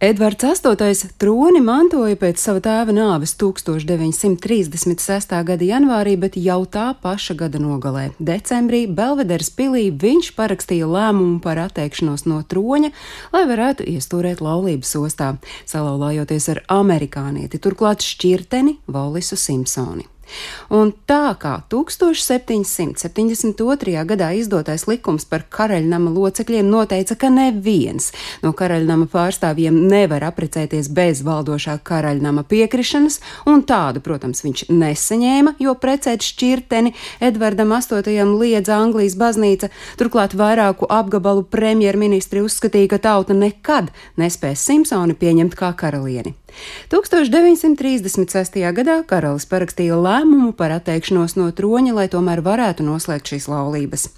Edvards VIII troni mantoja pēc sava tēva nāves 1936. gada janvārī, bet jau tā paša gada nogalē, decembrī, Belvederes pilī viņš parakstīja lēmumu par atteikšanos no troņa, lai varētu iestūrēt laulības ostā, salauzājoties ar amerikānieti, turklāt šķirteni Volisu Simpsoni. Un tā kā 1772. gadā izdotais likums par karaļnama locekļiem noteica, ka neviens no karaļnama pārstāvjiem nevar apprecēties bez valdošā karaļnama piekrišanas, un tādu, protams, viņš nesaņēma, jo precēt šķirteni Edvardam VIII liedza Anglijas baznīca, turklāt vairāku apgabalu premjerministri uzskatīja, ka tauta nekad nespēs Simpsoni pieņemt kā karalieni. 1936. gadā karalis parakstīja lēmumu par atteikšanos no troņa, lai tomēr varētu noslēgt šīs laulības.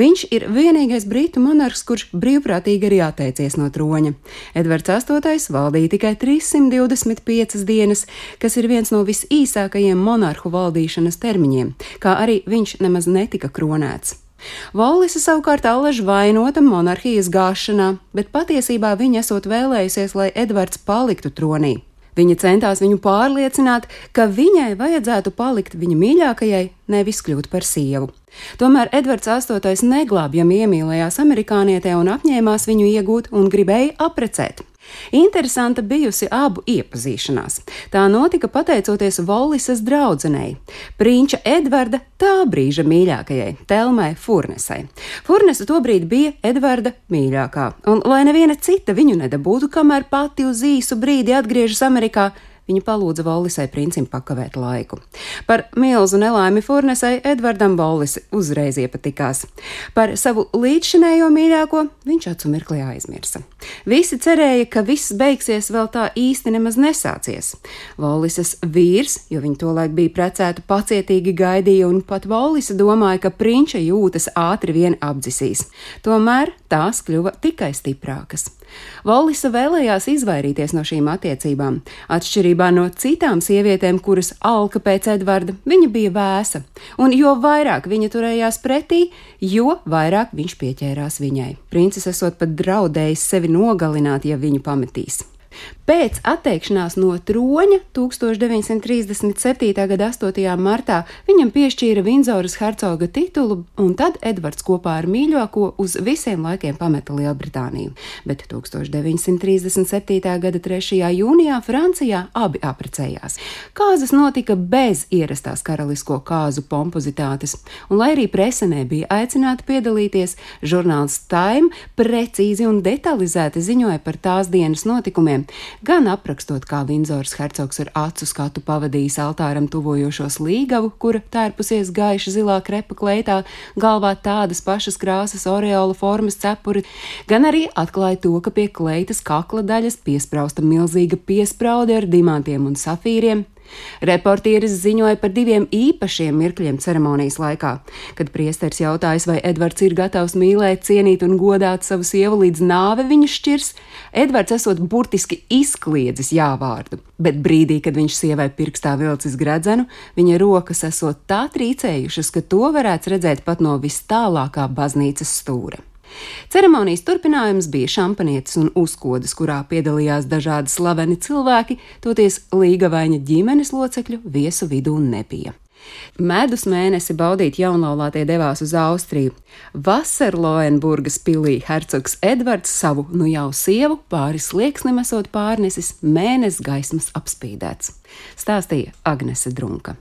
Viņš ir vienīgais britu monarhs, kurš brīvprātīgi arī atteicies no troņa. Edvards VIII valdīja tikai 325 dienas, kas ir viens no visīsākajiem monarhu valdīšanas termiņiem, kā arī viņš nemaz netika kronēts. Vallisa savukārt allaž vainota monarhijas gāšanā, bet patiesībā viņa esot vēlējusies, lai Edvards paliktu tronī. Viņa centās viņu pārliecināt, ka viņai vajadzētu palikt viņa mīļākajai, nevis kļūt par sievu. Tomēr Edvards VIII neglābjami iemīlējās amerikānietē un apņēmās viņu iegūt un gribēja aprecēt. Interesanta bijusi abu iepazīšanās. Tā notika pateicoties Vollisas draudzenei, prinča Edvarda tā brīža mīļākajai, Telmai Furnesai. Furnese tobrīd bija Edvarda mīļākā, un lai neviena cita viņu nedabūtu, kamēr pati uz īsu brīdi atgriežas Amerikā, viņa palūdza Vollisai princim pakavēt laiku. Par milzu nelaimi Furnesai Edvardam Vollisi uzreiz iepatikās. Par savu līdzšinējo mīļāko viņš acu mirklī aizmirsa. Visi cerēja, ka viss beigsies vēl tā īsti nemaz nesācies. Vollisas vīrs, jo viņa tolaik bija precēta, pacietīgi gaidīja, un pat Vollisa domāja, ka prinča jūtas ātri vien apdzisīs. Tomēr tās kļuva tikai stiprākas. Volisa vēlējās izvairīties no šīm attiecībām. Atšķirībā no citām sievietēm, kuras alka pēc Edvarda, viņa bija vēsa, un jo vairāk viņa turējās pretī, jo vairāk viņš pieķērās viņai. Princis esot pat draudējis sevi nogalināt, ja viņu pametīs. Pēc atteikšanās no troņa 1937. gada 8. martā viņam piešķīra Vindzoras hercoga titulu, un tad Edvards kopā ar mīļāko uz visiem laikiem pameta Lielbritāniju. Bet 1937. gada 3. jūnijā Francijā abi apprecējās. Kāzas notika bez ierastās karalisko kāzu pompozitātes, un lai arī prese nebija aicināta piedalīties, žurnāls Time precīzi un detalizēti ziņoja par tās dienas notikumiem gan aprakstot, kā Vindzors hercogs ar acu skatu pavadījis altāram tuvojošos līgavu, kura tērpusies gaiša zilā krepa kleitā, galvā tādas pašas krāsas oreola formas cepuri, gan arī atklāja to, ka pie kleitas kakla daļas piesprausta milzīga piespraude ar dimantiem un safīriem, Reportieris ziņoja par diviem īpašiem mirkļiem ceremonijas laikā, kad priesteris jautājas, vai Edvards ir gatavs mīlēt, cienīt un godāt savu sievu līdz nāve viņa šķirs. Edvards esot burtiski izkliedzis jāvārdu, bet brīdī, kad viņš sievai pirkstā vilcis gredzenu, viņa rokas esot tā trīcējušas, ka to varētu redzēt pat no vis tālākā baznīcas stūra. Ceremonijas turpinājums bija šampanietis un uzkodas, kurā piedalījās dažādi slaveni cilvēki, toties līgavaņa ģimenes locekļu viesu vidū nebija. Medus mēnesi baudīt jaunlaulātie devās uz Austriju. Vaserloenburgas pilī hercogs Edvards savu nu jau sievu pāri slieksnim esot pārnesis mēnesis gaismas apspīdēts, stāstīja Agnese Drunka.